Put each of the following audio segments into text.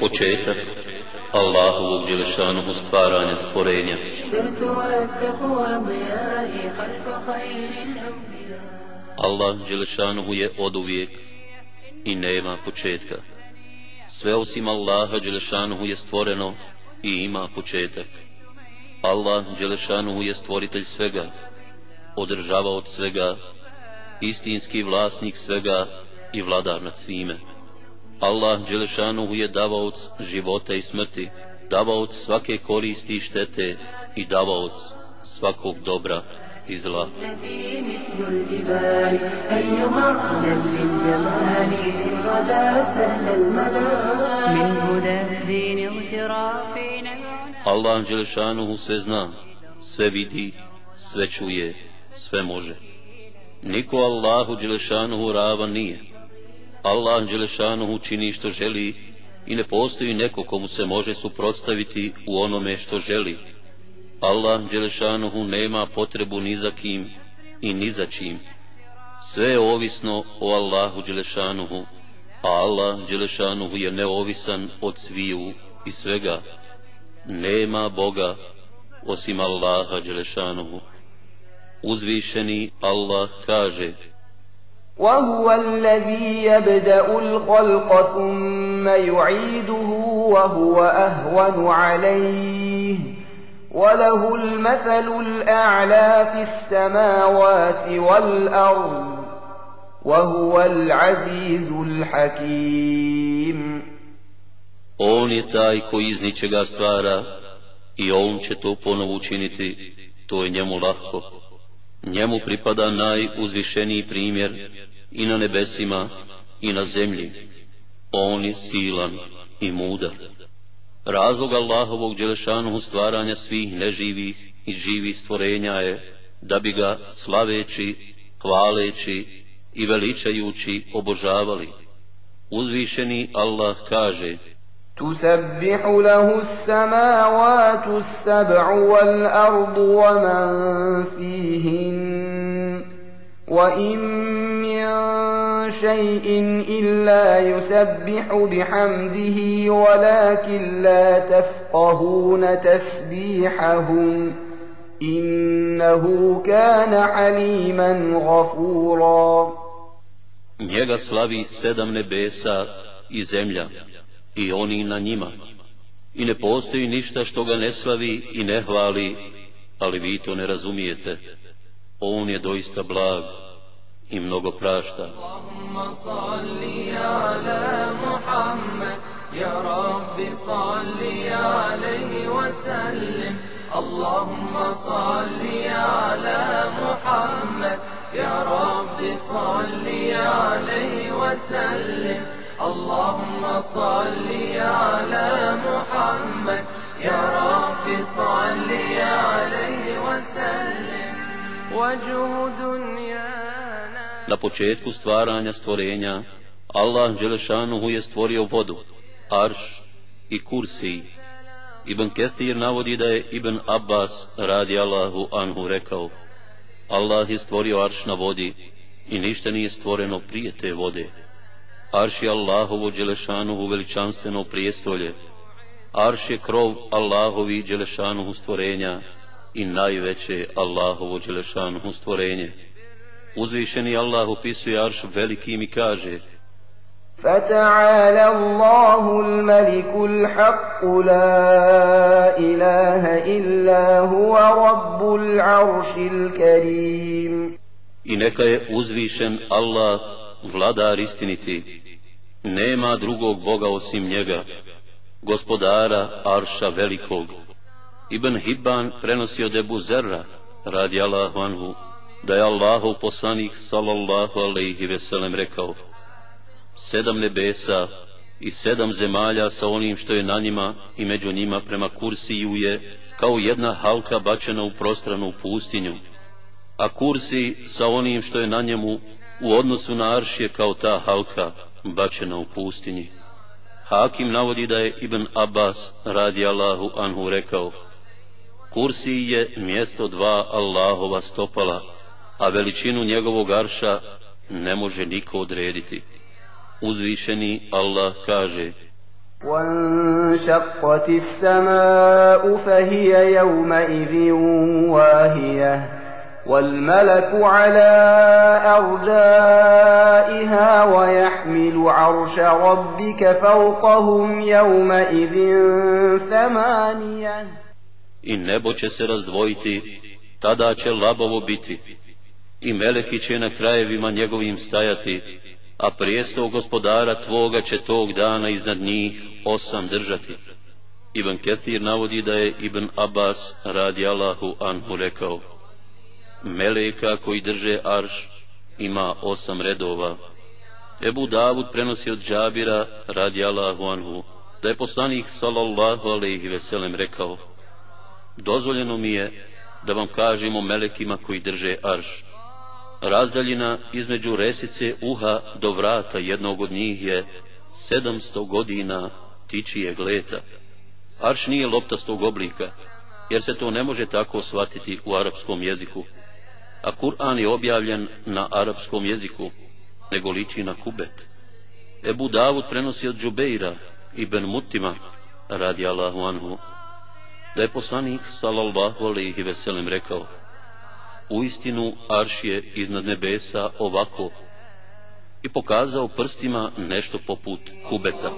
Početak Allahovog djelešanog stvaranja stvorenja. Allah djelešanog je od uvijek i nema početka. Sve osim Allaha djelešanog je stvoreno i ima početak. Allah djelešanog je stvoritelj svega, održava od svega, istinski vlasnik svega i vladar nad svime. Allah Đelešanuhu je davaoc života i smrti, davaoc svake koristi i štete i davaoc svakog dobra i zla. Allah Đelešanuhu sve zna, sve vidi, sve čuje, sve može. Niko Allahu Đelešanuhu ravan nije. Allah Đelešanuhu čini što želi i ne postoji neko komu se može suprotstaviti u onome što želi. Allah Đelešanuhu nema potrebu ni za kim i ni za čim. Sve je ovisno o Allahu Đelešanuhu, a Allah Đelešanuhu je neovisan od sviju i svega. Nema Boga osim Allaha Đelešanuhu. Uzvišeni Allah kaže وهو الذي يبدأ الخلق ثم يعيده وهو أهون عليه وله المثل الأعلى في السماوات والأرض وهو العزيز الحكيم On je taj koji iz ničega stvara i on će to ponovo učiniti, to je njemu lahko. Njemu pripada najuzvišeniji primjer i na nebesima i na zemlji. On je silan i mudar. Razlog Allahovog dželešanuhu stvaranja svih neživih i živih stvorenja je da bi ga slaveći, hvaleći i veličajući obožavali. Uzvišeni Allah kaže تسبح له السماوات السبع والأرض ومن فيهن وإن من شيء إلا يسبح بحمده ولكن لا تفقهون تسبيحهم إنه كان حليما غفورا Njega slavi sedam nebesa i zemlja i oni na njima. I ne postoji ništa što ga ne slavi i ne hvali, ali vi to ne razumijete. On je doista blag i mnogo prašta. Allahumma salli ala Muhammad, ya Rabbi salli alaihi wa sallim. Allahumma salli ala Muhammad, ya Rabbi salli alaihi wa sallim. صل على محمد يا رب صل عليه وسلم وجه دنيانا Na početku stvaranja stvorenja Allah Đelešanuhu je stvorio vodu, arš i kursi. Ibn Kethir navodi da je Ibn Abbas radi Allahu anhu rekao Allah je stvorio arš na vodi i ništa nije stvoreno prije te vode. Arš je Allahovo Đelešanuhu veličanstveno prijestolje. Arš je krov Allahovi Đelešanuhu stvorenja i najveće Allahovo Đelešanuhu stvorenje. Uzvišeni Allah opisuje Arš velikim i kaže فتعالى الله الملك الحق لا إله إلا هو رب العرش الكريم I neka je uzvišen Allah, vladar istiniti, nema drugog Boga osim njega, gospodara Arša velikog. Ibn Hibban prenosi od Ebu Zerra, radi Allahu anhu, da je Allahov poslanik sallallahu alaihi veselem rekao, sedam nebesa i sedam zemalja sa onim što je na njima i među njima prema kursiju je kao jedna halka bačena u prostranu pustinju, a kursi sa onim što je na njemu u odnosu na arš je kao ta halka, bačena u pustinji. Hakim navodi da je Ibn Abbas radi Allahu anhu rekao Kursi je mjesto dva Allahova stopala, a veličinu njegovog arša ne može niko odrediti. Uzvišeni Allah kaže وانشقت السماء فهي يومئذ واهية والملك على أرجائها ويحمل عرش ربك فوقهم يومئذ ثمانية I nebo će se razdvojiti, tada će labovo biti, i meleki će na krajevima njegovim stajati, a prijestol gospodara tvoga će tog dana iznad njih osam držati. Ibn Kethir navodi da je Ibn Abbas radi Allahu anhu rekao, Meleka koji drže arš ima osam redova. Ebu Davud prenosi od Džabira radi Allahu anhu, da je poslanik sallallahu alaihi veselem rekao, dozvoljeno mi je da vam kažemo melekima koji drže arš, Razdaljina između resice uha do vrata jednog od njih je sedamsto godina tičije gleta. Arš nije loptastog oblika, jer se to ne može tako shvatiti u arapskom jeziku. A Kur'an je objavljen na arapskom jeziku, nego liči na kubet. Ebu Davud prenosi od Džubeira i Ben Mutima, radi Allahu anhu, da je poslanik sallallahu alaihi veselem rekao, u istinu arš je iznad nebesa ovako i pokazao prstima nešto poput kubeta.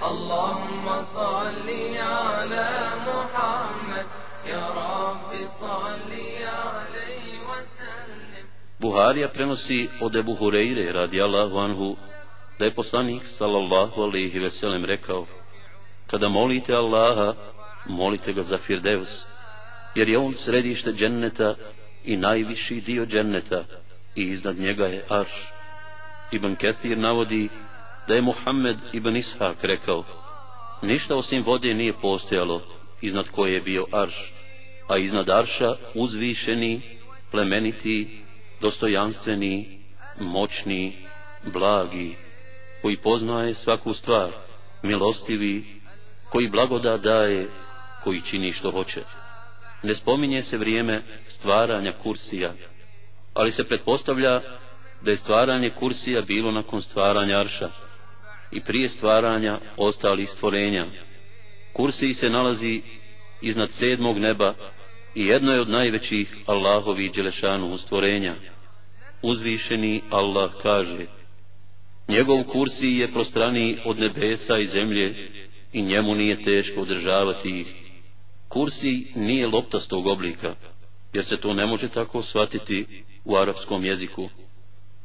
Allahumma salli ala Muhammad ya Rabbi salli Buharija prenosi od Ebu Hureyre radi Allahu anhu da je poslanik sallallahu alaihi veselem rekao kada molite Allaha molite ga za Firdevs jer je on središte dženneta i najviši dio dženneta i iznad njega je Arš. Ibn Kethir navodi da je Muhammed ibn Ishak rekao ništa osim vode nije postojalo iznad koje je bio Arš a iznad Arša uzvišeni plemeniti dostojanstveni moćni blagi koji poznaje svaku stvar, milostivi, koji blagoda daje, koji čini što hoće. Ne spominje se vrijeme stvaranja kursija, ali se pretpostavlja da je stvaranje kursija bilo nakon stvaranja arša i prije stvaranja ostalih stvorenja. Kursij se nalazi iznad sedmog neba i jedno je od najvećih Allahovi Đelešanu stvorenja. Uzvišeni Allah kaže Njegov kursi je prostraniji od nebesa i zemlje i njemu nije teško održavati ih. Kursi nije loptastog oblika, jer se to ne može tako shvatiti u arapskom jeziku,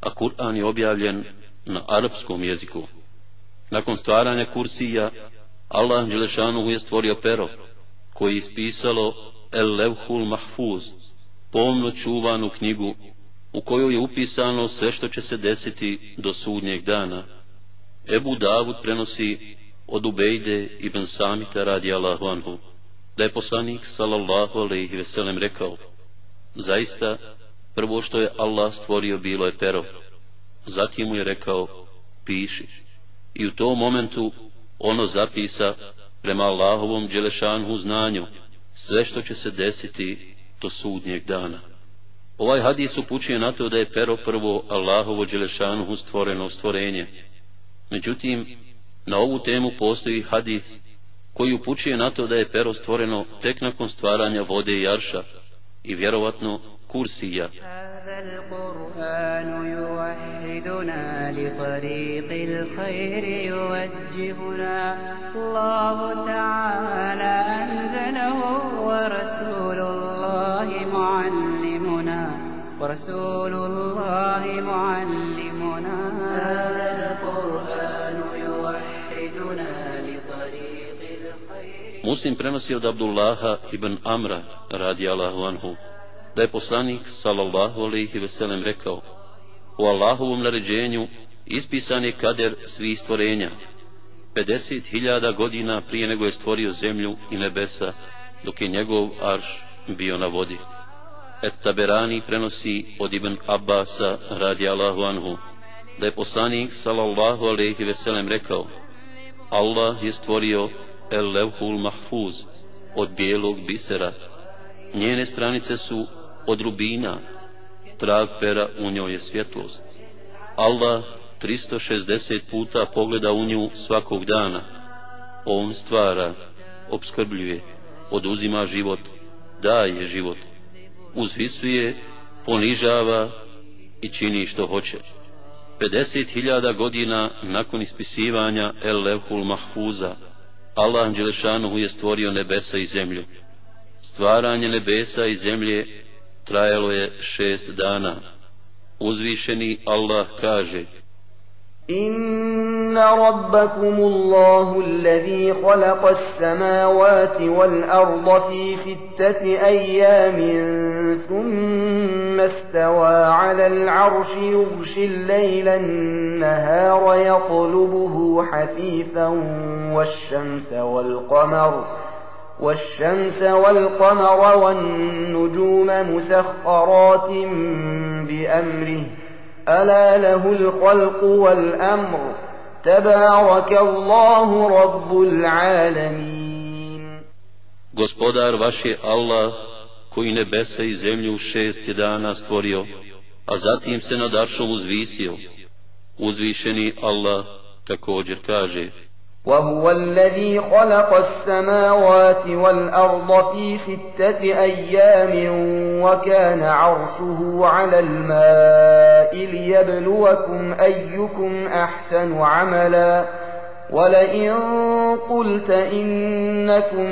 a Kur'an je objavljen na arapskom jeziku. Nakon stvaranja kursija, Allah Đelešanu je stvorio pero, koji je ispisalo El Levhul Mahfuz, pomno čuvanu knjigu u kojoj je upisano sve što će se desiti do sudnjeg dana. Ebu Davud prenosi od Ubejde ibn Samita radi Allahu anhu, da je poslanik sallallahu alaihi veselem rekao, zaista, prvo što je Allah stvorio bilo je pero, zatim mu je rekao, piši. I u tom momentu ono zapisa prema Allahovom dželešanhu znanju sve što će se desiti do sudnjeg dana. Ovaj hadis upućuje na to da je pero prvo Allahovo Đelešanuhu stvoreno stvorenje. Međutim, na ovu temu postoji hadis koji upućuje na to da je pero stvoreno tek nakon stvaranja vode i jarša i vjerovatno kursija. القرآن يوحدنا لطريق الخير يوجهنا. الله تعالى أنزله ورسول الله معلمنا. ورسول الله معلمنا. هذا القرآن يوحدنا لطريق الخير. Muslim prenosi عبد الله بن Amra رضي الله عنه da je poslanik sallallahu alaihi veselem rekao u Allahovom naređenju ispisan je kader svih stvorenja 50.000 godina prije nego je stvorio zemlju i nebesa dok je njegov arš bio na vodi. Et Taberani prenosi od Ibn Abbasa radi Allahu anhu, da je poslanik sallallahu alaihi veselem rekao, Allah je stvorio El Levhul Mahfuz od bijelog bisera, njene stranice su od rubina, trag pera u njoj je svjetlost. Allah 360 puta pogleda u nju svakog dana. On stvara, obskrbljuje, oduzima život, daje život, uzvisuje, ponižava i čini što hoće. 50.000 godina nakon ispisivanja El Levhul Mahfuza, Allah Đelešanuhu je stvorio nebesa i zemlju. Stvaranje nebesa i zemlje trajalo je šest dana. Uzvišeni Allah kaže إن ربكم الله الذي خلق السماوات والأرض في ستة أيام ثم استوى على العرش يغشي الليل النهار يطلبه حثيثا والشمس والقمر والشمس والقمر والنجوم مسخرات بأمره ألا له الخلق والأمر تبارك الله رب العالمين Gospodar vaš je Allah koji nebesa i zemlju u šest dana stvorio, a zatim se nad aršom uzvisio. Uzvišeni Allah također kaže وهو الذي خلق السماوات والأرض في ستة أيام وكان عرشه على الماء ليبلوكم أيكم أحسن عملا. ولئن قلت إنكم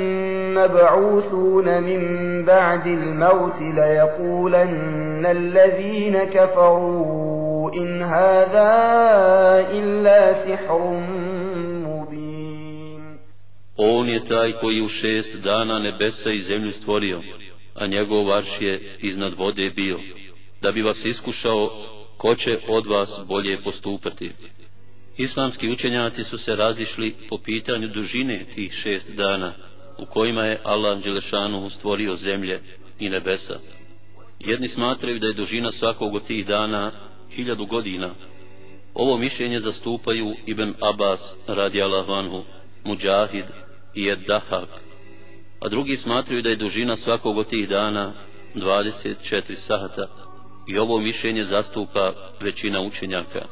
مبعوثون من بعد الموت ليقولن الذين كفروا إن هذا إلا سحر On je taj koji u šest dana nebesa i zemlju stvorio, a njegov varš je iznad vode bio, da bi vas iskušao ko će od vas bolje postupati. Islamski učenjaci su se razišli po pitanju dužine tih šest dana, u kojima je Allah Đelešanu stvorio zemlje i nebesa. Jedni smatraju da je dužina svakog od tih dana hiljadu godina. Ovo mišljenje zastupaju Ibn Abbas radi Allah vanhu, Mujahid i Eddahak, a drugi smatruju da je dužina svakog od tih dana 24 sata i ovo mišljenje zastupa većina učenjaka.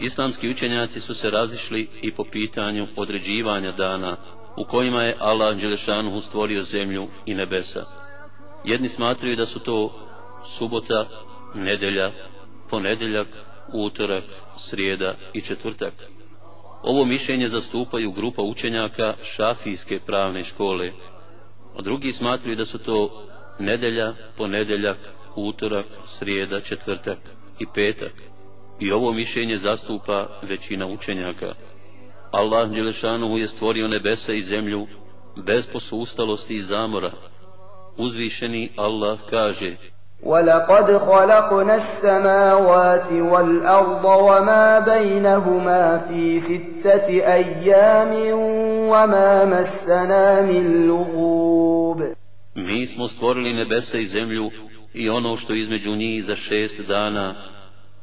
Islamski učenjaci su se razišli i po pitanju određivanja dana u kojima je Allah Đelešanuhu stvorio zemlju i nebesa. Jedni smatruju da su to subota, nedelja, ponedeljak, utorak, srijeda i četvrtak. Ovo mišljenje zastupaju grupa učenjaka šafijske pravne škole, a drugi smatruju da su to nedelja, ponedeljak, utorak, srijeda, četvrtak i petak. I ovo mišljenje zastupa većina učenjaka. Allah Đelešanuhu je stvorio nebesa i zemlju bez posustalosti i zamora. Uzvišeni Allah kaže ولقد خلقنا السماوات والأرض وما بينهما في ستة أيام وما مسنا من لغوب Mi smo stvorili nebesa i zemlju i ono što između njih za šest dana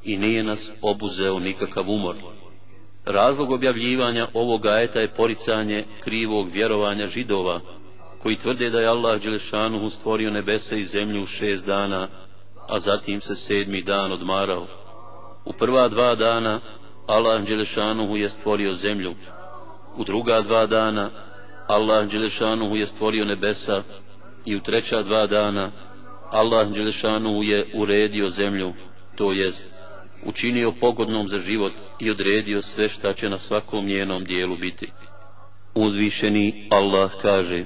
i nije nas obuzeo nikakav umor. Razlog objavljivanja ovog ajeta je poricanje krivog vjerovanja židova, koji tvrde da je Allah Đelešanuhu stvorio nebesa i zemlju u šest dana, a zatim se sedmi dan odmarao. U prva dva dana Allah Đelešanuhu je stvorio zemlju. U druga dva dana Allah Đelešanuhu je stvorio nebesa i u treća dva dana Allah Đelešanuhu je uredio zemlju, to jest učinio pogodnom za život i odredio sve šta će na svakom njenom dijelu biti. Uzvišeni Allah kaže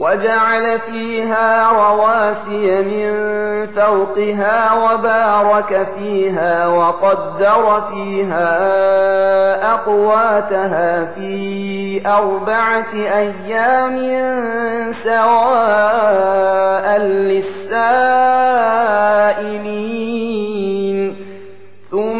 وجعل فيها رواسي من فوقها وبارك فيها وقدر فيها أقواتها في أربعة أيام سواء للسائلين. ثم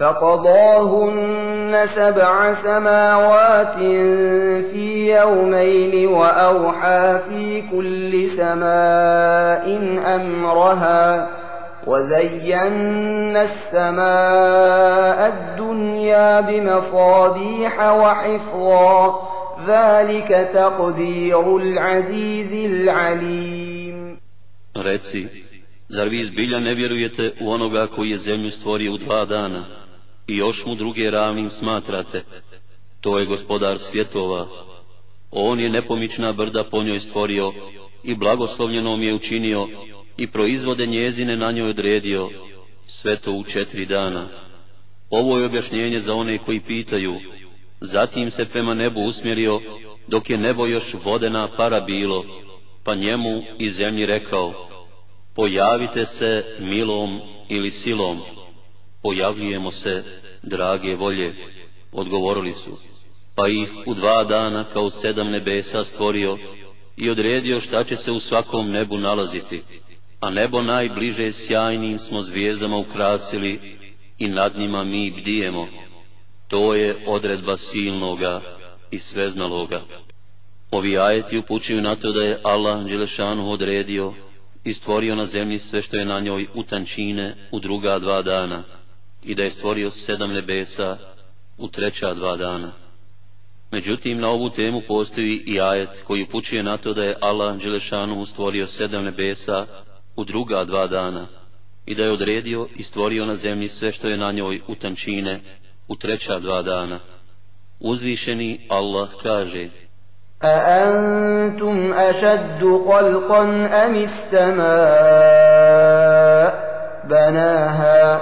فقضاهن سبع سماوات في يومين وأوحى في كل سماء أمرها وزينا السماء الدنيا بمصابيح وحفظا ذلك تقدير العزيز العليم. Reci, zar vi zbilja ne vjerujete u onoga koji je zemlju stvorio u dva dana? I još mu druge ravnim smatrate? To je gospodar svjetova. On je nepomična brda po njoj stvorio i blagoslovljenom je učinio i proizvode njezine na njoj odredio, sve to u četiri dana. Ovo je objašnjenje za one koji pitaju, zatim se prema nebu usmjerio, dok je nebo još vodena para bilo, pa njemu i zemlji rekao, pojavite se milom ili silom, pojavljujemo se, drage volje, odgovorili su, pa ih u dva dana kao sedam nebesa stvorio i odredio šta će se u svakom nebu nalaziti a nebo najbliže sjajnim smo zvijezdama ukrasili i nad njima mi bdijemo. To je odredba silnoga i sveznaloga. Ovi ajeti upućuju na to da je Allah Đelešanu odredio i stvorio na zemlji sve što je na njoj u tančine u druga dva dana i da je stvorio sedam nebesa u treća dva dana. Međutim, na ovu temu postoji i ajet koji upućuje na to da je Allah Đelešanu stvorio sedam nebesa u druga dva dana i da je odredio i stvorio na zemlji sve što je na njoj u tančine u treća dva dana. Uzvišeni Allah kaže أأنتم أشد خلقا أم السماء بناها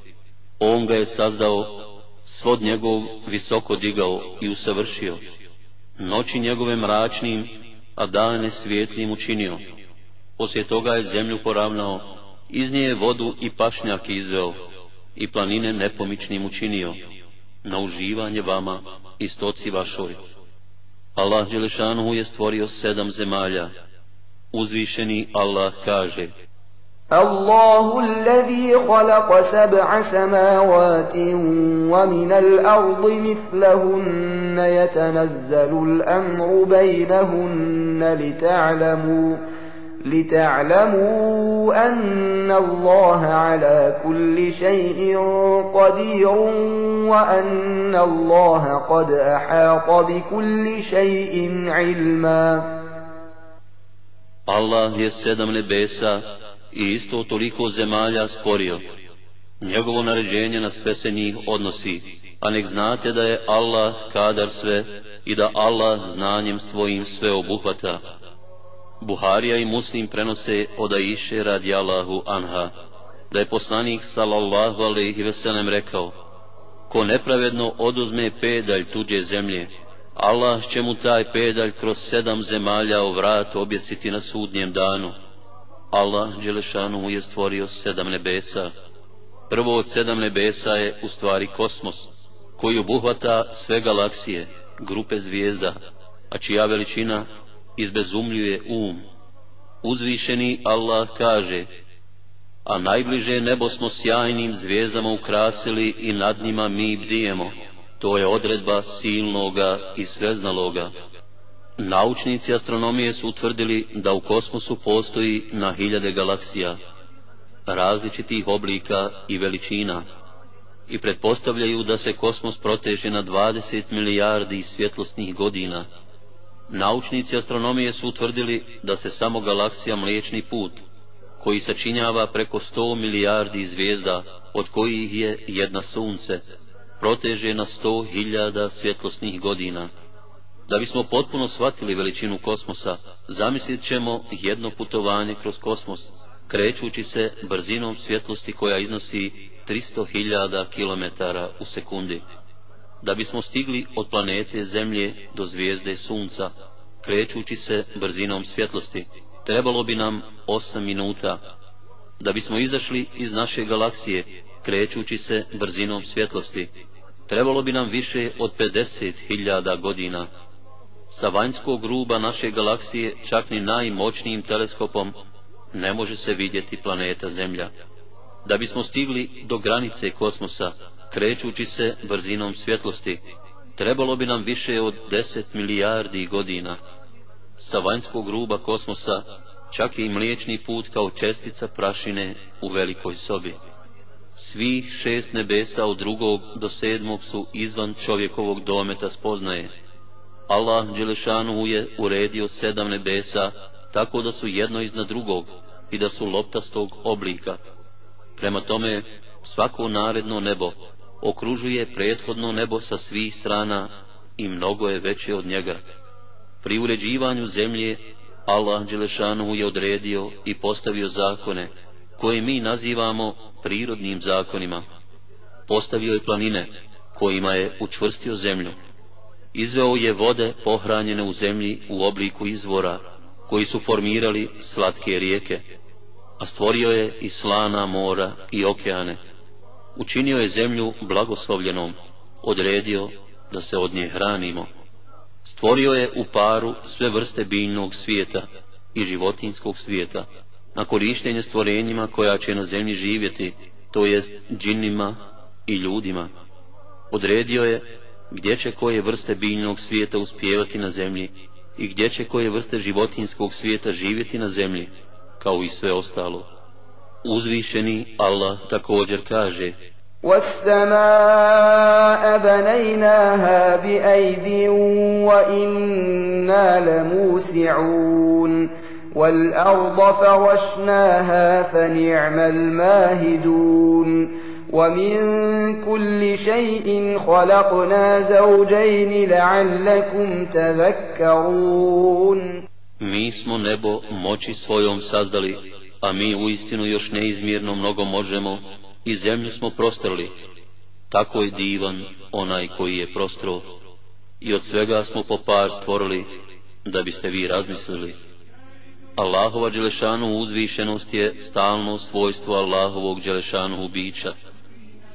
On ga je sazdao, svod njegov visoko digao i usavršio, noći njegove mračnim a dane svijetlim učinio. Poslije toga je zemlju poravnao, iz nje je vodu i pašnjak izveo, i planine nepomičnim učinio, na uživanje vama i stoci vašoj. Allah Đelešanuhu je stvorio sedam zemalja. Uzvišeni Allah kaže, الله الذي خلق سبع سماوات ومن الأرض مثلهن يتنزل الأمر بينهن لتعلموا لتعلموا أن الله على كل شيء قدير وأن الله قد أحاط بكل شيء علما. الله sedam nebesa i isto toliko zemalja stvorio. Njegovo naređenje na sve se njih odnosi, a nek znate da je Allah kadar sve i da Allah znanjem svojim sve obuhvata. Buharija i Muslim prenose od Aiše radi Allahu anha, da je poslanik sallallahu alaihi veselem rekao, ko nepravedno oduzme pedalj tuđe zemlje, Allah će mu taj pedalj kroz sedam zemalja u vrat objesiti na sudnjem danu. Allah Đelešanu je stvorio sedam nebesa. Prvo od sedam nebesa je u stvari kosmos, koji obuhvata sve galaksije, grupe zvijezda, a čija veličina izbezumljuje um. Uzvišeni Allah kaže, a najbliže nebo smo sjajnim zvijezdama ukrasili i nad njima mi bdijemo. To je odredba silnoga i sveznaloga. Naučnici astronomije su utvrdili da u kosmosu postoji na hiljade galaksija, različitih oblika i veličina, i pretpostavljaju da se kosmos proteže na 20 milijardi svjetlosnih godina. Naučnici astronomije su utvrdili da se samo galaksija Mliječni put, koji sačinjava preko 100 milijardi zvijezda, od kojih je jedna sunce, proteže na 100 hiljada svjetlosnih godina. Da bismo potpuno shvatili veličinu kosmosa, zamislit ćemo jedno putovanje kroz kosmos, krećući se brzinom svjetlosti koja iznosi 300.000 km u sekundi. Da bismo stigli od planete Zemlje do zvijezde Sunca, krećući se brzinom svjetlosti, trebalo bi nam 8 minuta. Da bismo izašli iz naše galaksije, krećući se brzinom svjetlosti, trebalo bi nam više od 50.000 godina. Sa vanjskog ruba naše galaksije, čak ni najmoćnijim teleskopom, ne može se vidjeti planeta Zemlja. Da bismo stigli do granice kosmosa, krećući se brzinom svjetlosti, trebalo bi nam više od 10 milijardi godina. Sa vanjskog ruba kosmosa, čak i mliječni put kao čestica prašine u velikoj sobi. Svih šest nebesa od drugog do sedmog su izvan čovjekovog dometa spoznaje. Allah Đelešanu je uredio sedam nebesa, tako da su jedno iznad drugog i da su loptastog oblika. Prema tome, svako naredno nebo okružuje prethodno nebo sa svih strana i mnogo je veće od njega. Pri uređivanju zemlje, Allah Đelešanu je odredio i postavio zakone, koje mi nazivamo prirodnim zakonima. Postavio je planine, kojima je učvrstio zemlju. Izveo je vode pohranjene u zemlji u obliku izvora, koji su formirali slatke rijeke, a stvorio je i slana mora i okeane. Učinio je zemlju blagoslovljenom, odredio da se od nje hranimo. Stvorio je u paru sve vrste biljnog svijeta i životinskog svijeta, na korištenje stvorenjima koja će na zemlji živjeti, to jest džinima i ljudima. Odredio je gdje će koje vrste biljnog svijeta uspjevati na zemlji i gdje će koje vrste životinskog svijeta živjeti na zemlji, kao i sve ostalo. Uzvišeni Allah također kaže والسماء بنيناها بأيد وإنا لموسعون والأرض فرشناها فنعم الماهدون ومن كل شيء خلقنا زوجين لعلكم تذكرون Mi smo nebo moći svojom sazdali, a mi u istinu još neizmjerno mnogo možemo i zemlju smo prostrli. Tako je divan onaj koji je prostro i od svega smo po par stvorili da biste vi razmislili. Allahova Đelešanu uzvišenost je stalno svojstvo Allahovog Đelešanu bića.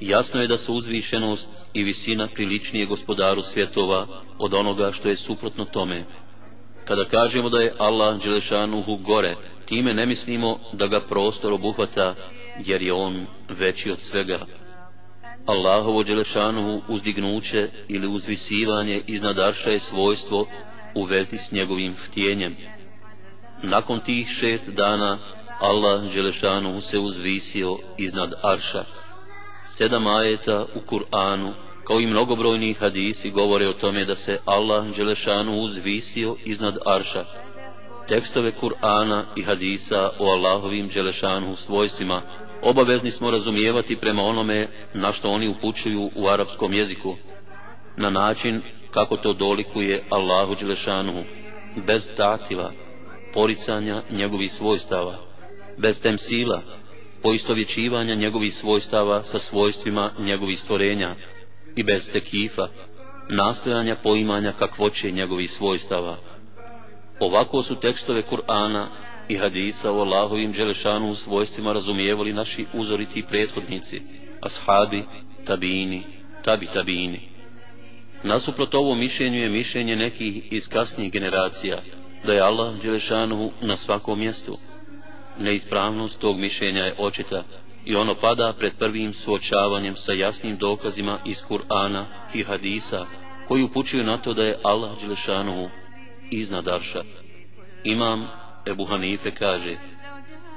Jasno je da su uzvišenost i visina priličnije gospodaru svjetova od onoga što je suprotno tome. Kada kažemo da je Allah Đelešanuhu gore, time ne mislimo da ga prostor obuhvata, jer je on veći od svega. Allahovo Đelešanuhu uzdignuće ili uzvisivanje iznad Arša je svojstvo u vezi s njegovim htjenjem. Nakon tih šest dana Allah Đelešanuhu se uzvisio iznad Arša. Sedam ajeta u Kur'anu kao i mnogobrojni hadisi govore o tome da se Allah Đelešanu uzvisio iznad Arša. Tekstove Kur'ana i hadisa o Allahovim Đelešanu svojstvima obavezni smo razumijevati prema onome na što oni upućuju u arapskom jeziku, na način kako to dolikuje Allahu Đelešanu, bez tatila, poricanja njegovih svojstava, bez temsila, poistovjećivanja njegovih svojstava sa svojstvima njegovih stvorenja, i bez tekifa, nastojanja poimanja kakvoće njegovih svojstava. Ovako su tekstove Kur'ana i hadisa o Allahovim Đelešanu svojstvima razumijevali naši uzoriti prethodnici, ashabi, tabini, tabi tabini. Nasuprot ovo mišljenju je mišljenje nekih iz kasnijih generacija, da je Allah Đelešanu na svakom mjestu. Neispravnost tog mišljenja je očita, i ono pada pred prvim suočavanjem sa jasnim dokazima iz Kur'ana i Hadisa, koji upućuju na to da je Allah Đelešanovu iznad Arša. Imam Ebu Hanife kaže,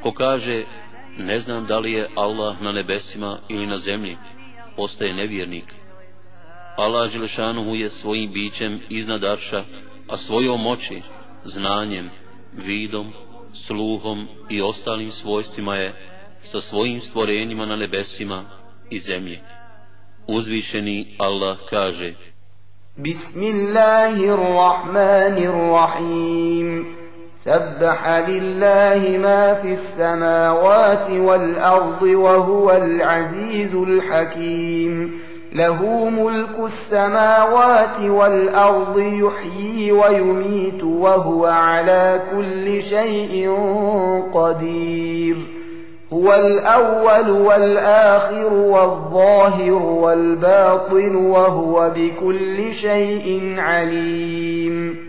ko kaže, ne znam da li je Allah na nebesima ili na zemlji, postaje nevjernik. Allah Đelešanohu je svojim bićem iznad Arša, a svojom moći, znanjem, vidom, sluhom i ostalim svojstvima je sa svojim stvorenjima na nebesima i zemlje. Uzvišeni Allah kaže Bismillahirrahmanirrahim سبح لله ما في السماوات والأرض وهو العزيز الحكيم له ملك السماوات والأرض يحيي ويميت وهو على كل شيء قدير. هو الأول والآخر والظاهر والباطن وهو بكل شيء عليم.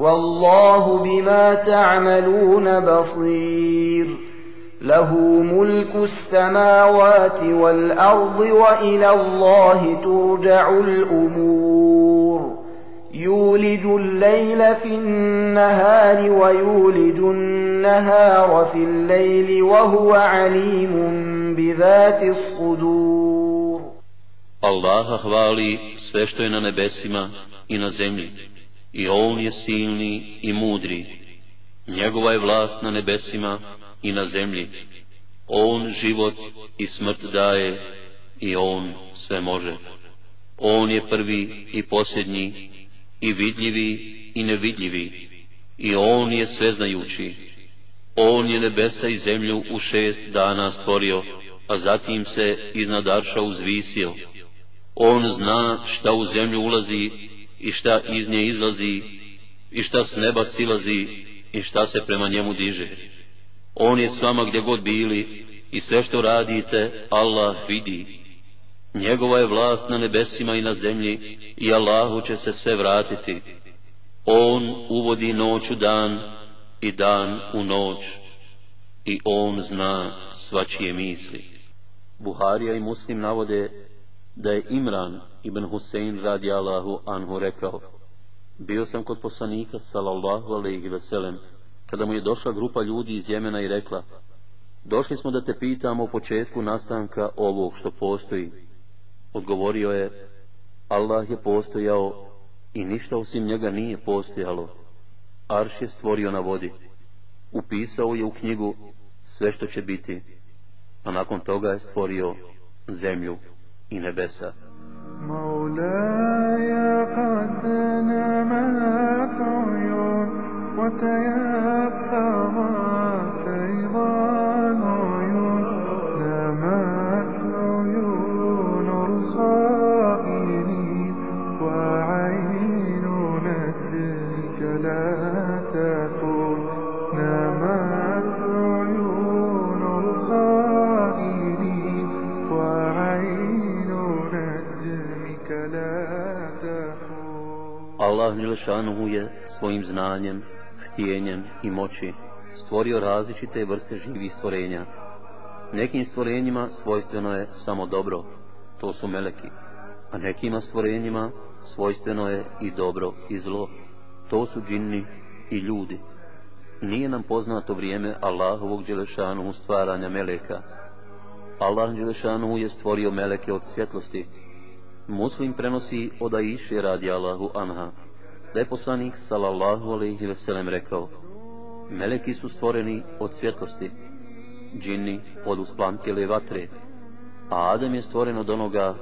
والله بما تعملون بصير. له ملك السماوات والأرض وإلى الله ترجع الأمور. يولج الليل في النهار ويولج النهار في الليل وهو عليم بذات الصدور. الله hvali sve što je na nebesima i i on je silni i mudri. Njegova je vlast na nebesima i na zemlji. On život i smrt daje i on sve može. On je prvi i posljednji i vidljivi i nevidljivi i on je sveznajući. On je nebesa i zemlju u šest dana stvorio, a zatim se iznad Arša uzvisio. On zna šta u zemlju ulazi i šta iz nje izlazi i šta s neba silazi i šta se prema njemu diže. On je s vama gdje god bili i sve što radite Allah vidi. Njegova je vlast na nebesima i na zemlji i Allahu će se sve vratiti. On uvodi noć u dan i dan u noć i on zna svačije misli. Buharija i Muslim navode da je Imran ibn Husein radi Allahu anhu rekao Bio sam kod poslanika sallallahu alaihi veselem kada mu je došla grupa ljudi iz Jemena i rekla Došli smo da te pitamo o početku nastanka ovog što postoji. Odgovorio je Allah je postojao i ništa osim njega nije postojalo. Arš je stvorio na vodi. Upisao je u knjigu sve što će biti, a nakon toga je stvorio zemlju إن بس مولاي قد نمت عيون وتيأثرت Đelešanuhu je svojim znanjem, htijenjem i moći stvorio različite vrste živih stvorenja. Nekim stvorenjima svojstveno je samo dobro, to su meleki, a nekima stvorenjima svojstveno je i dobro i zlo, to su džinni i ljudi. Nije nam poznato vrijeme Allahovog Đelešanuhu stvaranja meleka. Allah Đelešanuhu je stvorio meleke od svjetlosti, Muslim prenosi od Aiše radi Allahu anha, da je poslanik sallallahu alaihi veselem rekao, Meleki su stvoreni od svjetlosti, džinni od usplantjele vatre, a Adem je stvoren od onoga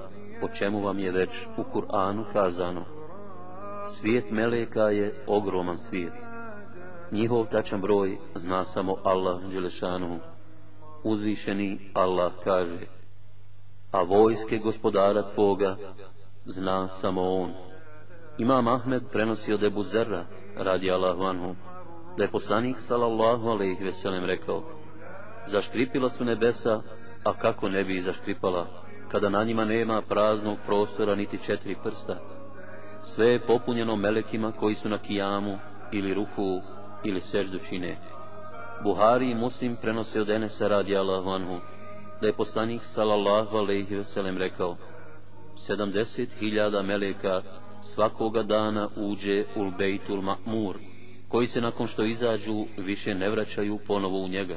o čemu vam je već u Kur'anu kazano. Svijet Meleka je ogroman svijet. Njihov tačan broj zna samo Allah Đelešanu. Uzvišeni Allah kaže, a vojske gospodara tvoga zna samo on. Imam Ahmed prenosi od Ebu Zerra, radi Allahu anhu, da je poslanik sallallahu alaihi veselem rekao, zaškripila su nebesa, a kako ne bi zaškripala, kada na njima nema praznog prostora niti četiri prsta. Sve je popunjeno melekima koji su na kijamu ili ruku ili seždu čine. Buhari i Muslim prenose od Enesa radi Allahu anhu, da je poslanik sallallahu alejhi veselem rekao: sedamdeset hiljada meleka svakoga dana uđe u Bejtul Ma'mur, koji se nakon što izađu više ne vraćaju ponovo u njega.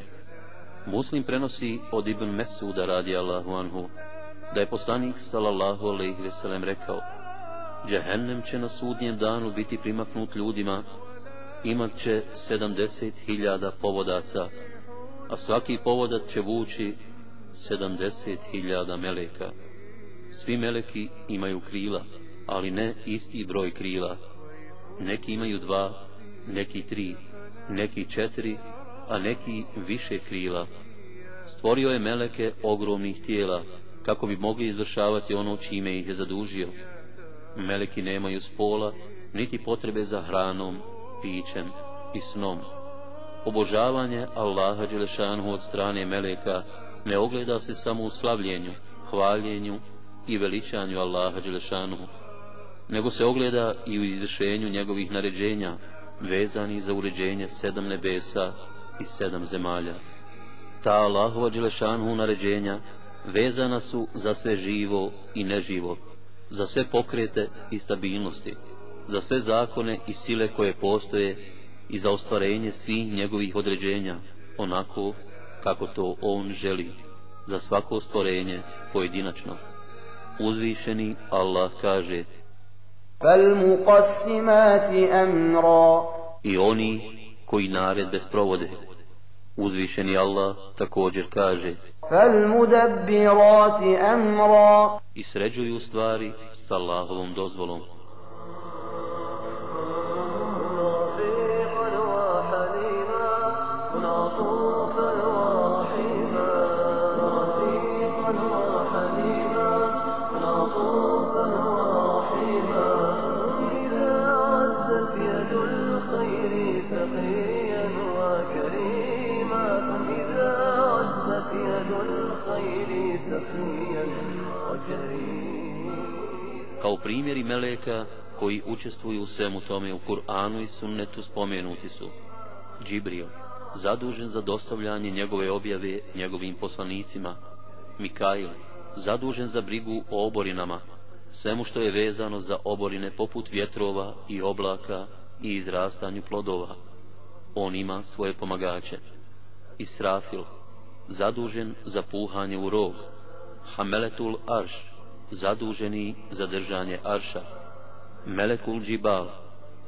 Muslim prenosi od Ibn Mesuda radi Allahu anhu, da je poslanik sallallahu alaihi veselem rekao, Džehennem će na sudnjem danu biti primaknut ljudima, imat će sedamdeset hiljada povodaca, a svaki povodat će vući sedamdeset hiljada meleka. Svi meleki imaju krila, ali ne isti broj krila. Neki imaju dva, neki tri, neki četiri, a neki više krila. Stvorio je meleke ogromnih tijela, kako bi mogli izvršavati ono čime ih je zadužio. Meleki nemaju spola, niti potrebe za hranom, pićem i snom. Obožavanje Allaha Đelešanu od strane meleka ne ogleda se samo u slavljenju, hvaljenju i veličanju Allaha Đelešanu, nego se ogleda i u izvršenju njegovih naređenja, vezani za uređenje sedam nebesa i sedam zemalja. Ta Allahova Đelešanhu naređenja vezana su za sve živo i neživo, za sve pokrete i stabilnosti, za sve zakone i sile koje postoje i za ostvarenje svih njegovih određenja, onako kako to on želi, za svako stvorenje pojedinačno. Uzvišeni Allah kaže I oni koji naredbe sprovode. Uzvišeni Allah također kaže I sređuju stvari s Allahovom dozvolom. Meleka koji učestvuju u svemu tome u Kur'anu i sunnetu spomenuti su Džibril, zadužen za dostavljanje njegove objave njegovim poslanicima, Mikail, zadužen za brigu o oborinama, svemu što je vezano za oborine poput vjetrova i oblaka i izrastanju plodova. On ima svoje pomagače. Israfil, zadužen za puhanje u rog, Hameletul Arš, zaduženi za držanje Arša, Melekul Džibal,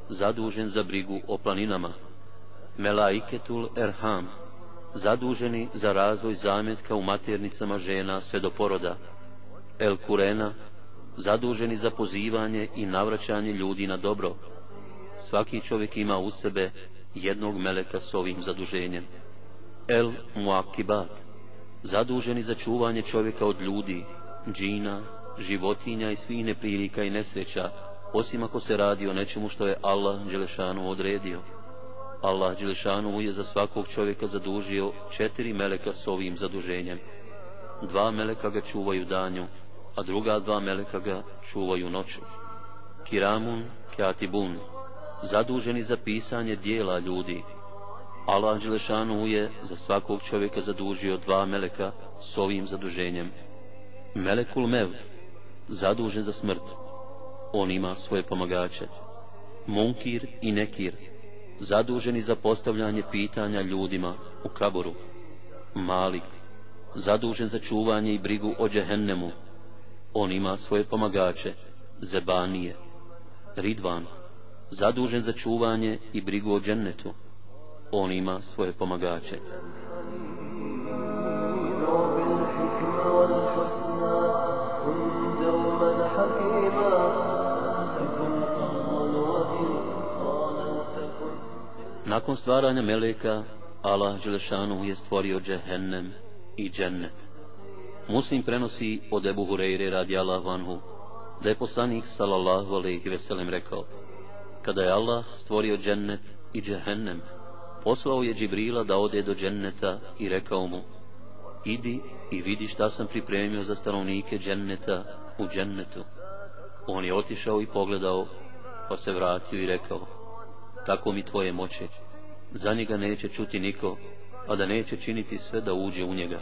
zadužen za brigu o planinama, Melaiketul Erham, zaduženi za razvoj zametka u maternicama žena sve do poroda, El Kurena, zaduženi za pozivanje i navraćanje ljudi na dobro. Svaki čovjek ima u sebe jednog meleka s ovim zaduženjem. El Muakibat, zaduženi za čuvanje čovjeka od ljudi, džina, životinja i svih neprilika i nesreća, osim ako se radi o nečemu što je Allah Đelešanu odredio. Allah Đelešanu je za svakog čovjeka zadužio četiri meleka s ovim zaduženjem. Dva meleka ga čuvaju danju, a druga dva meleka ga čuvaju noću. Kiramun, Kjatibun, zaduženi za pisanje dijela ljudi, Allah Đelešanu je za svakog čovjeka zadužio dva meleka s ovim zaduženjem. Melekul Mevd, zadužen za smrt, on ima svoje pomagače. Munkir i Nekir, zaduženi za postavljanje pitanja ljudima u kaboru. Malik, zadužen za čuvanje i brigu o džehennemu, on ima svoje pomagače, Zebanije. Ridvan, zadužen za čuvanje i brigu o džennetu, on ima svoje pomagače. Nakon stvaranja Meleka, Allah Đelešanu je stvorio džehennem i džennet. Muslim prenosi od Ebu Hureyre radi Allahu anhu, da je poslanik sallallahu alaihi veselem rekao, kada je Allah stvorio džennet i džehennem, poslao je Džibrila da ode do dženneta i rekao mu, idi i vidi šta sam pripremio za stanovnike dženneta u džennetu. On je otišao i pogledao, pa se vratio i rekao, tako mi tvoje moće, za njega neće čuti niko, a da neće činiti sve da uđe u njega.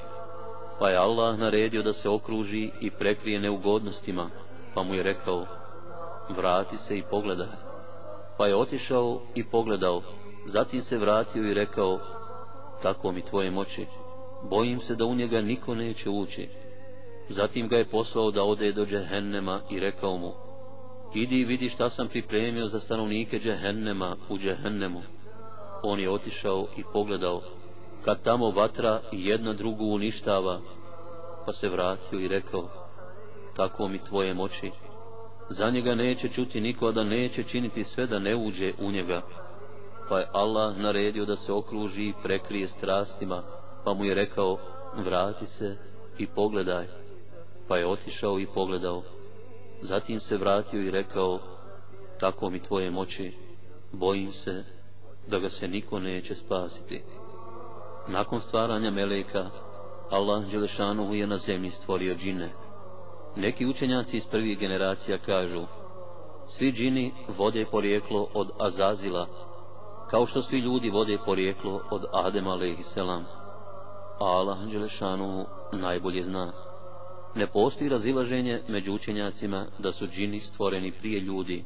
Pa je Allah naredio da se okruži i prekrije neugodnostima, pa mu je rekao, vrati se i pogledaj. Pa je otišao i pogledao, zatim se vratio i rekao, tako mi tvoje moći, bojim se da u njega niko neće ući. Zatim ga je poslao da ode do džehennema i rekao mu, idi i vidi šta sam pripremio za stanovnike džehennema u džehennemu. On je otišao i pogledao, kad tamo vatra jedna drugu uništava, pa se vratio i rekao, tako mi tvoje moći, za njega neće čuti niko da neće činiti sve da ne uđe u njega. Pa je Allah naredio da se okruži i prekrije strastima, pa mu je rekao, vrati se i pogledaj. Pa je otišao i pogledao. Zatim se vratio i rekao, tako mi tvoje moći, bojim se da ga se niko neće spasiti. Nakon stvaranja Meleka, Allah Đelešanuhu je na zemlji stvorio džine. Neki učenjaci iz prvih generacija kažu, svi džini vode porijeklo od Azazila, kao što svi ljudi vode porijeklo od Adema a.s. Allah Đelešanuhu najbolje zna. Ne postoji razilaženje među učenjacima da su džini stvoreni prije ljudi.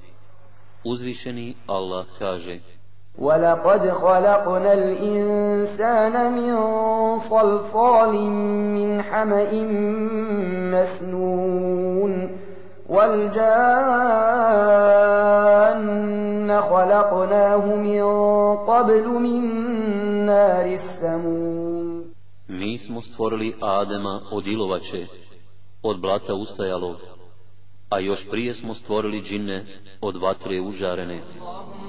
Uzvišeni Allah kaže, ولقد خلقنا الإنسان من صلصال من حمأ مسنون والجان خلقناه من قبل من نار السموم Mi smo stvorili Adema od ilovače, od blata ustajalog, a još prije smo stvorili džinne od vatre užarene.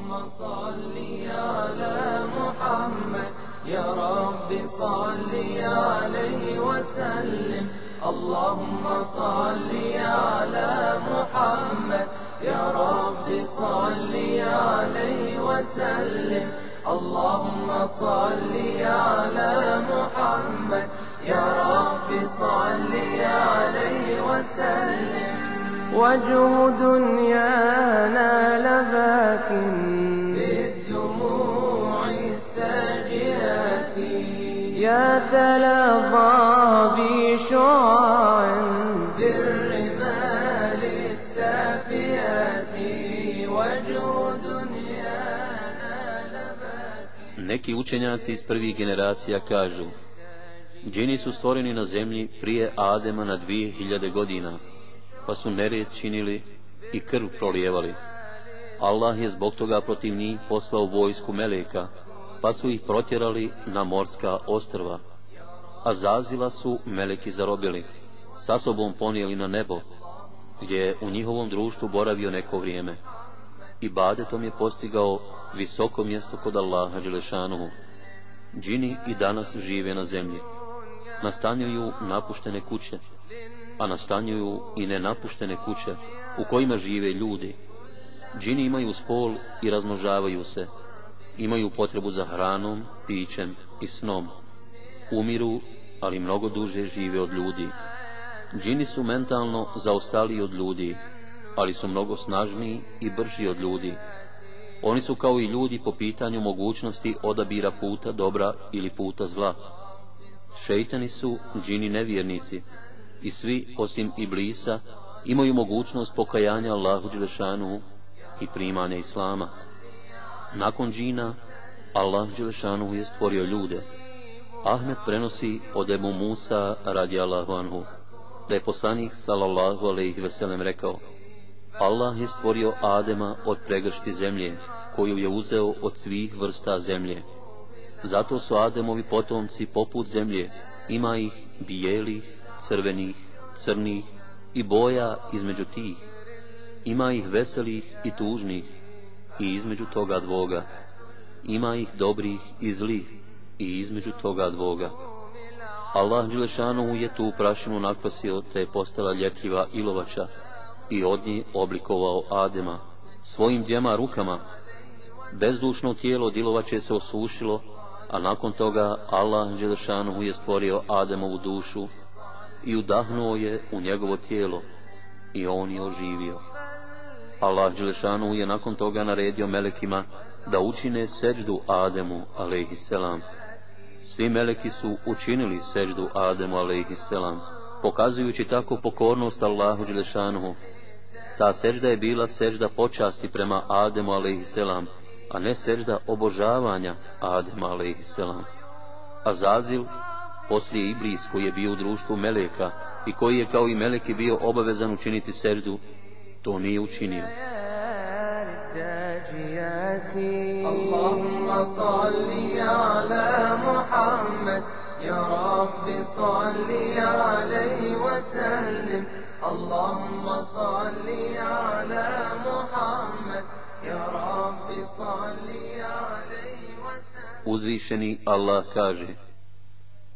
اللهم صل على محمد. يا رب صل عليه وسلم. اللهم صل على محمد. يا رب صل عليه وسلم. اللهم صل على محمد. يا رب صل عليه وسلم. وجه دنيانا لباك بالدموع الساجرات يتلظى بشعاع بالرمال السافيات وجه دنيانا لباك Neki učenjaci iz prvih generacija kažu, džini su stvoreni na zemlji prije Adema na dvije hiljade godina, pa su nered činili i krv prolijevali. Allah je zbog toga protiv njih poslao vojsku meleka, pa su ih protjerali na morska ostrva. A zazila su meleki zarobili, sa sobom ponijeli na nebo, gdje je u njihovom društvu boravio neko vrijeme. I badetom je postigao visoko mjesto kod Allaha Đelešanuhu. Džini i danas žive na zemlji. Nastanjuju napuštene kuće, a nastanjuju i nenapuštene kuće u kojima žive ljudi. Džini imaju spol i razmnožavaju se, imaju potrebu za hranom, pićem i snom. Umiru, ali mnogo duže žive od ljudi. Džini su mentalno zaostali od ljudi, ali su mnogo snažniji i brži od ljudi. Oni su kao i ljudi po pitanju mogućnosti odabira puta dobra ili puta zla. Šeitani su džini nevjernici, i svi osim Iblisa imaju mogućnost pokajanja Allahu Đelešanu i primanja Islama. Nakon džina, Allah Đelešanu je stvorio ljude. Ahmed prenosi od Ebu Musa radi Allahu anhu, da je poslanik sallallahu alaihi veselem rekao, Allah je stvorio Adema od pregršti zemlje, koju je uzeo od svih vrsta zemlje. Zato su Ademovi potomci poput zemlje, ima ih bijelih, crvenih, crnih i boja između tih. Ima ih veselih i tužnih i između toga dvoga. Ima ih dobrih i zlih i između toga dvoga. Allah Đelešanu je tu prašinu nakvasio te je postala ljepljiva ilovača i od nje oblikovao Adema svojim djema rukama. Bezdušno tijelo dilovače se osušilo, a nakon toga Allah Đelešanu je stvorio Ademovu dušu i udahnuo je u njegovo tijelo i on je oživio. Allah Đelešanu je nakon toga naredio melekima da učine seđdu Ademu, alaihisselam. Svi meleki su učinili seđdu Ademu, alaihisselam, pokazujući tako pokornost Allahu Đelešanu. Ta seđda je bila seđda počasti prema Ademu a.s., a ne seđda obožavanja Adema a.s. Azazil, poslije Iblis koji je bio u društvu Meleka i koji je kao i Meleki bio obavezan učiniti seždu, to nije učinio. Allahumma salli ala Muhammad يا رب صل عليه وسلم اللهم صل على محمد يا رب صل عليه وسلم Uzvišeni Allah kaže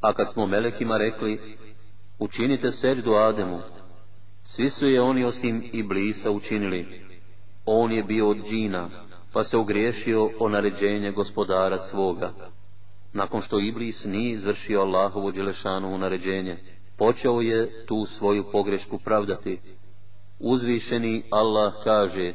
A kad smo melekima rekli, učinite seđdu Ademu, svi su je oni osim Iblisa učinili. On je bio od džina, pa se ogriješio o naređenje gospodara svoga. Nakon što Iblis nije izvršio Allahovo dželešanu naređenje, počeo je tu svoju pogrešku pravdati. Uzvišeni Allah kaže,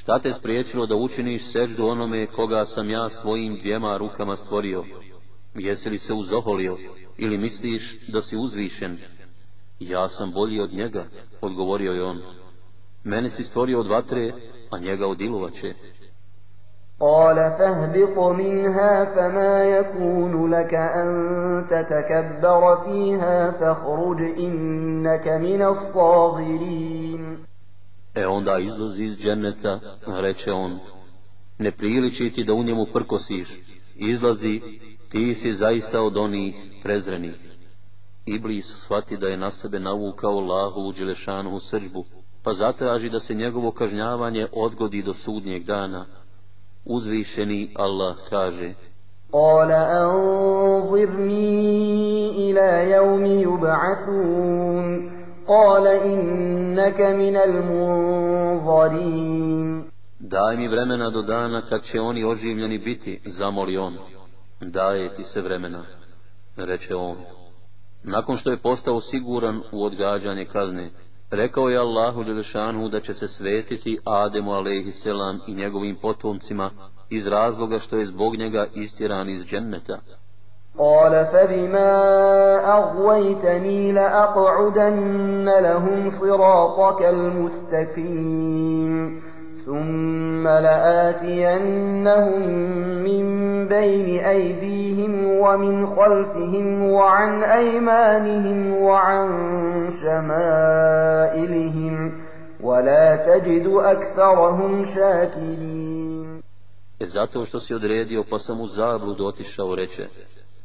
šta te spriječilo da učiniš seždu onome koga sam ja svojim dvijema rukama stvorio? Jesi li se uzoholio ili misliš da si uzvišen? Ja sam bolji od njega, odgovorio je on. Mene si stvorio od vatre, a njega od ilovače. قال فاهبط منها فما يكون لك أن تتكبر فيها فاخرج إنك من الصاغرين E onda izlazi iz dženeta, reče on, ne priliči ti da u njemu prkosiš, izlazi, ti si zaista od onih prezrenih. Iblis shvati da je na sebe navukao Allahu u Đelešanu u srđbu, pa zatraži da se njegovo kažnjavanje odgodi do sudnjeg dana. Uzvišeni Allah kaže, قال أنظرني إلى يوم يبعثون قال إنك من المنظرين Daj mi vremena do dana kad će oni oživljeni biti, zamoli on. Daje ti se vremena, reče on. Nakon što je postao siguran u odgađanje kazne, rekao je Allahu Đelešanu da će se svetiti Ademu alaihisselam i njegovim potomcima iz razloga što je zbog njega istjeran iz dženneta. قال فبما أغويتني لأقعدن لهم صراطك المستقيم ثم لآتينهم من بين أيديهم ومن خلفهم وعن أيمانهم وعن شمائلهم ولا تجد أكثرهم شاكرين. E zato što si odredio pa sam u zabludu otišao reče,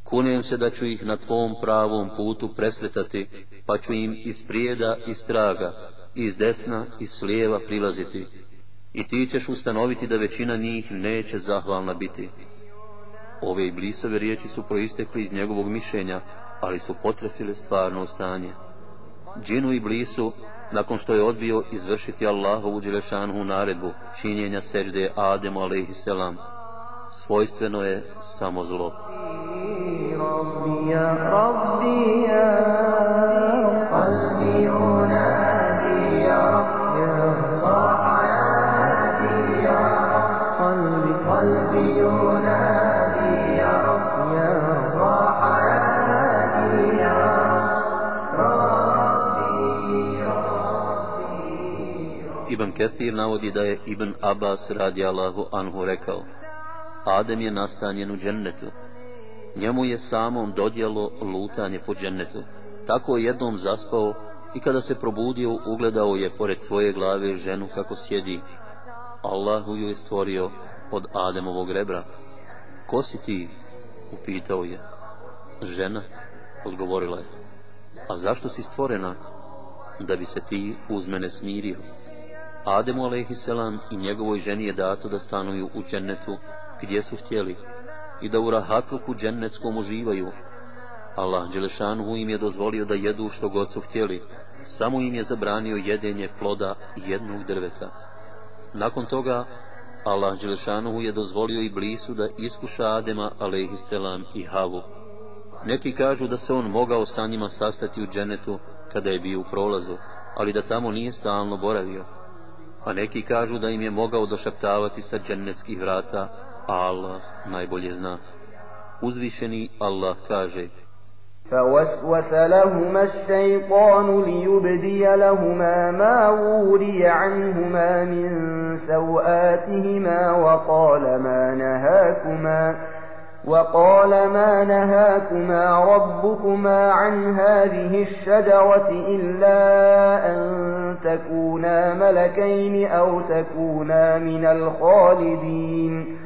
kunem se da ću ih na tvom pravom putu presretati, pa ću im iz prijeda i straga, iz desna i s lijeva prilaziti. I ti ćeš ustanoviti da većina njih neće zahvalna biti. Ove iblisove riječi su proistekli iz njegovog mišljenja, ali su potrefile stvarno stanje. Džinu i blisu, nakon što je odbio izvršiti Allahovu dželešanu naredbu činjenja sežde Ademu alaihisselam, svojstveno je samo zlo. Ibn Kathir navodi da je Ibn Abbas radi Allahu anhu rekao Adem je nastanjen u džennetu. Njemu je samom dodjelo lutanje po džennetu. Tako je jednom zaspao i kada se probudio ugledao je pored svoje glave ženu kako sjedi. Allahu ju je stvorio od Ademovog rebra. Ko si ti? Upitao je. Žena, odgovorila je. A zašto si stvorena? Da bi se ti uz mene smirio. Ademu alaihisselam i njegovoj ženi je dato da stanuju u džennetu gdje su htjeli i da u rahatluku džennetskom uživaju. Allah Đelešanuhu im je dozvolio da jedu što god su htjeli, samo im je zabranio jedenje ploda jednog drveta. Nakon toga, Allah Đelešanuhu je dozvolio i blisu da iskuša Adema, alaihisselam, i Havu. Neki kažu da se on mogao sa njima sastati u dženetu kada je bio u prolazu, ali da tamo nije stalno boravio. A neki kažu da im je mogao došaptavati sa džennetskih vrata, Allah najbolje zna. Uzvišeni Allah kaže, فوسوس لهما الشيطان ليبدي لهما ما وري عنهما من سوآتهما وقال ما نهاكما وقال ما نهاكما ربكما عن هذه الشجرة إلا أن تكونا ملكين أو تكونا من الخالدين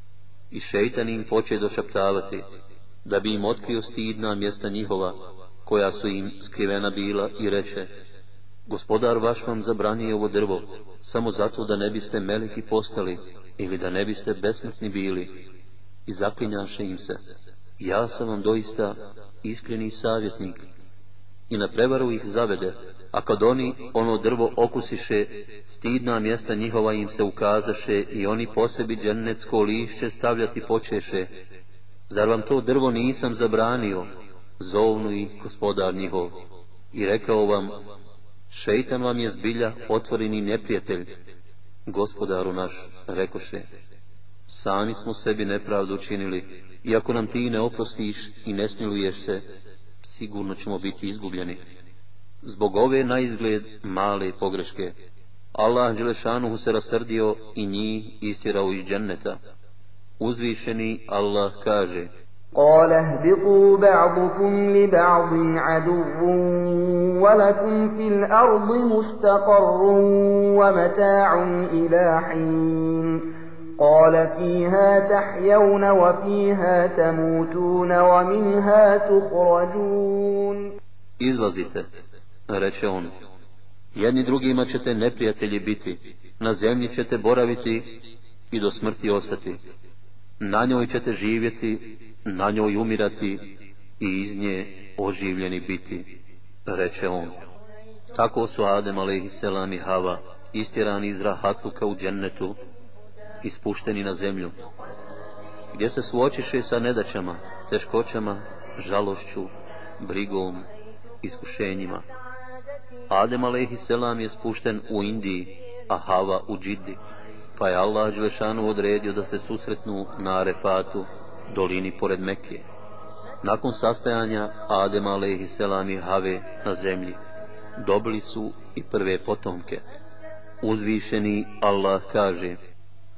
I šeitan im poče došaptavati, da bi im otkrio stidna mjesta njihova, koja su im skrivena bila i reče, gospodar vaš vam zabranije ovo drvo, samo zato da ne biste meliki postali ili da ne biste besmrtni bili. I zaklinjaše im se, ja sam vam doista iskreni savjetnik. I na prevaru ih zavede, a kad oni ono drvo okusiše, stidna mjesta njihova im se ukazaše i oni po sebi džennetsko lišće stavljati počeše. Zar vam to drvo nisam zabranio? Zovnu ih gospodar njihov. I rekao vam, šeitan vam je zbilja otvoreni neprijatelj. Gospodaru naš, rekoše, sami smo sebi nepravdu učinili, iako nam ti ne oprostiš i ne smiluješ se, sigurno ćemo biti izgubljeni zbog ove na izgled male pogreške. Allah Đelešanuhu se rasrdio i njih istjerao iz dženneta. Uzvišeni Allah kaže قال اهبطوا بعضكم لبعض عدو ولكم في الأرض مستقر ومتاع إلى حين قال فيها تحيون وفيها تموتون ومنها تخرجون Izlazite, reče on, jedni drugima ćete neprijatelji biti, na zemlji ćete boraviti i do smrti ostati. Na njoj ćete živjeti, na njoj umirati i iz nje oživljeni biti, reče on. Tako su Adem a.s. i Hava istjerani iz rahatluka u džennetu, ispušteni na zemlju, gdje se suočiše sa nedaćama, teškoćama, žalošću, brigom, iskušenjima. Adem a.s. je spušten u Indiji, a Hava u Džiddi, pa je Allah Đelešanu odredio da se susretnu na Arefatu, dolini pored Mekke. Nakon sastajanja Adem a.s. i Have na zemlji, dobili su i prve potomke. Uzvišeni Allah kaže,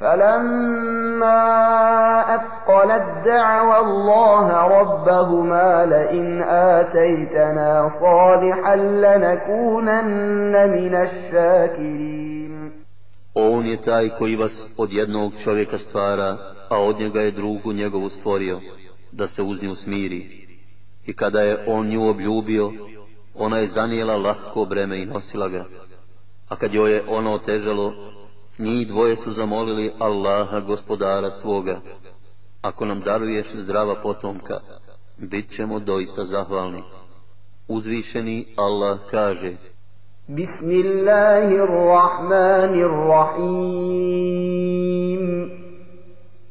فلما أثقلت دعوى الله ربهما لئن آتيتنا صالحا لنكونن من الشاكرين On je taj koji vas od jednog čovjeka stvara, a od njega je drugu njegovu stvorio, da se uz nju smiri. I kada je on nju obljubio, ona je zanijela lahko breme i nosila ga. A kad joj je ono otežalo, njih dvoje su zamolili Allaha gospodara svoga. Ako nam daruješ zdrava potomka, bit ćemo doista zahvalni. Uzvišeni Allah kaže Bismillahirrahmanirrahim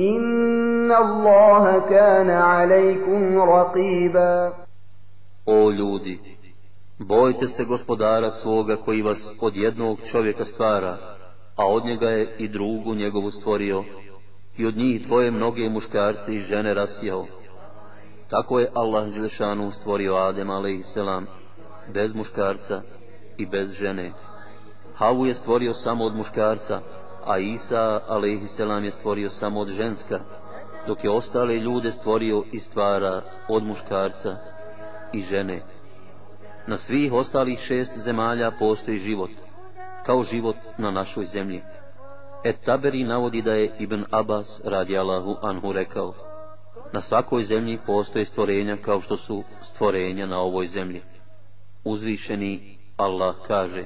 إن الله كان عليكم رقيبا O ljudi, bojte se gospodara svoga koji vas od jednog čovjeka stvara, a od njega je i drugu njegovu stvorio, i od njih dvoje mnoge muškarce i žene rasijao. Tako je Allah Želešanu stvorio Adem a.s. bez muškarca i bez žene. Havu je stvorio samo od muškarca, a Isa alaihisselam je stvorio samo od ženska, dok je ostale ljude stvorio i stvara od muškarca i žene. Na svih ostalih šest zemalja postoji život, kao život na našoj zemlji. Et Taberi navodi da je Ibn Abbas radi Allahu Anhu rekao, na svakoj zemlji postoje stvorenja kao što su stvorenja na ovoj zemlji. Uzvišeni Allah kaže,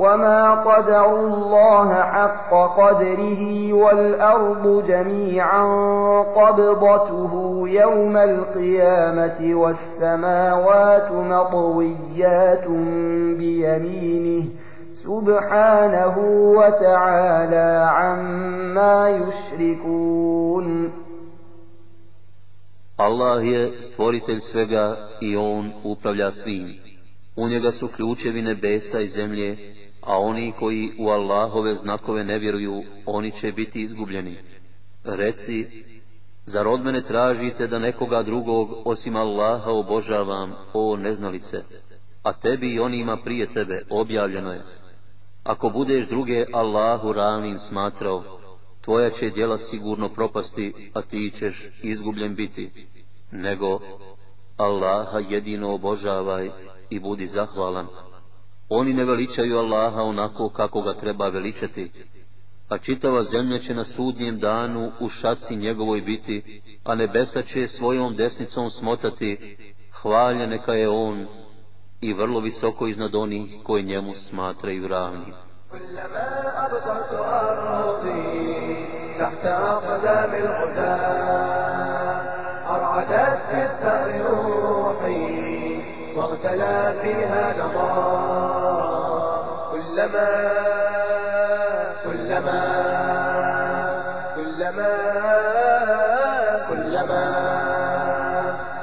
وما قدروا الله حق قدره والأرض جميعا قبضته يوم القيامة والسماوات مطويات بيمينه سبحانه وتعالى عما يشركون Allah je stvoritelj svega i On upravlja svim. U njega su ključevi nebesa i zemlje a oni koji u Allahove znakove ne vjeruju, oni će biti izgubljeni. Reci, zar od mene tražite da nekoga drugog osim Allaha obožavam, o neznalice, a tebi i onima prije tebe objavljeno je. Ako budeš druge Allahu ravnim smatrao, tvoja će djela sigurno propasti, a ti ćeš izgubljen biti, nego Allaha jedino obožavaj i budi zahvalan. Oni ne veličaju Allaha onako kako ga treba veličati, a čitava zemlja će na sudnjem danu u šaci njegovoj biti, a nebesa će svojom desnicom smotati, hvalja neka je on i vrlo visoko iznad onih koji njemu smatraju ravni. أرعدت في الثأر روحي واغتلى فيها نظار كلما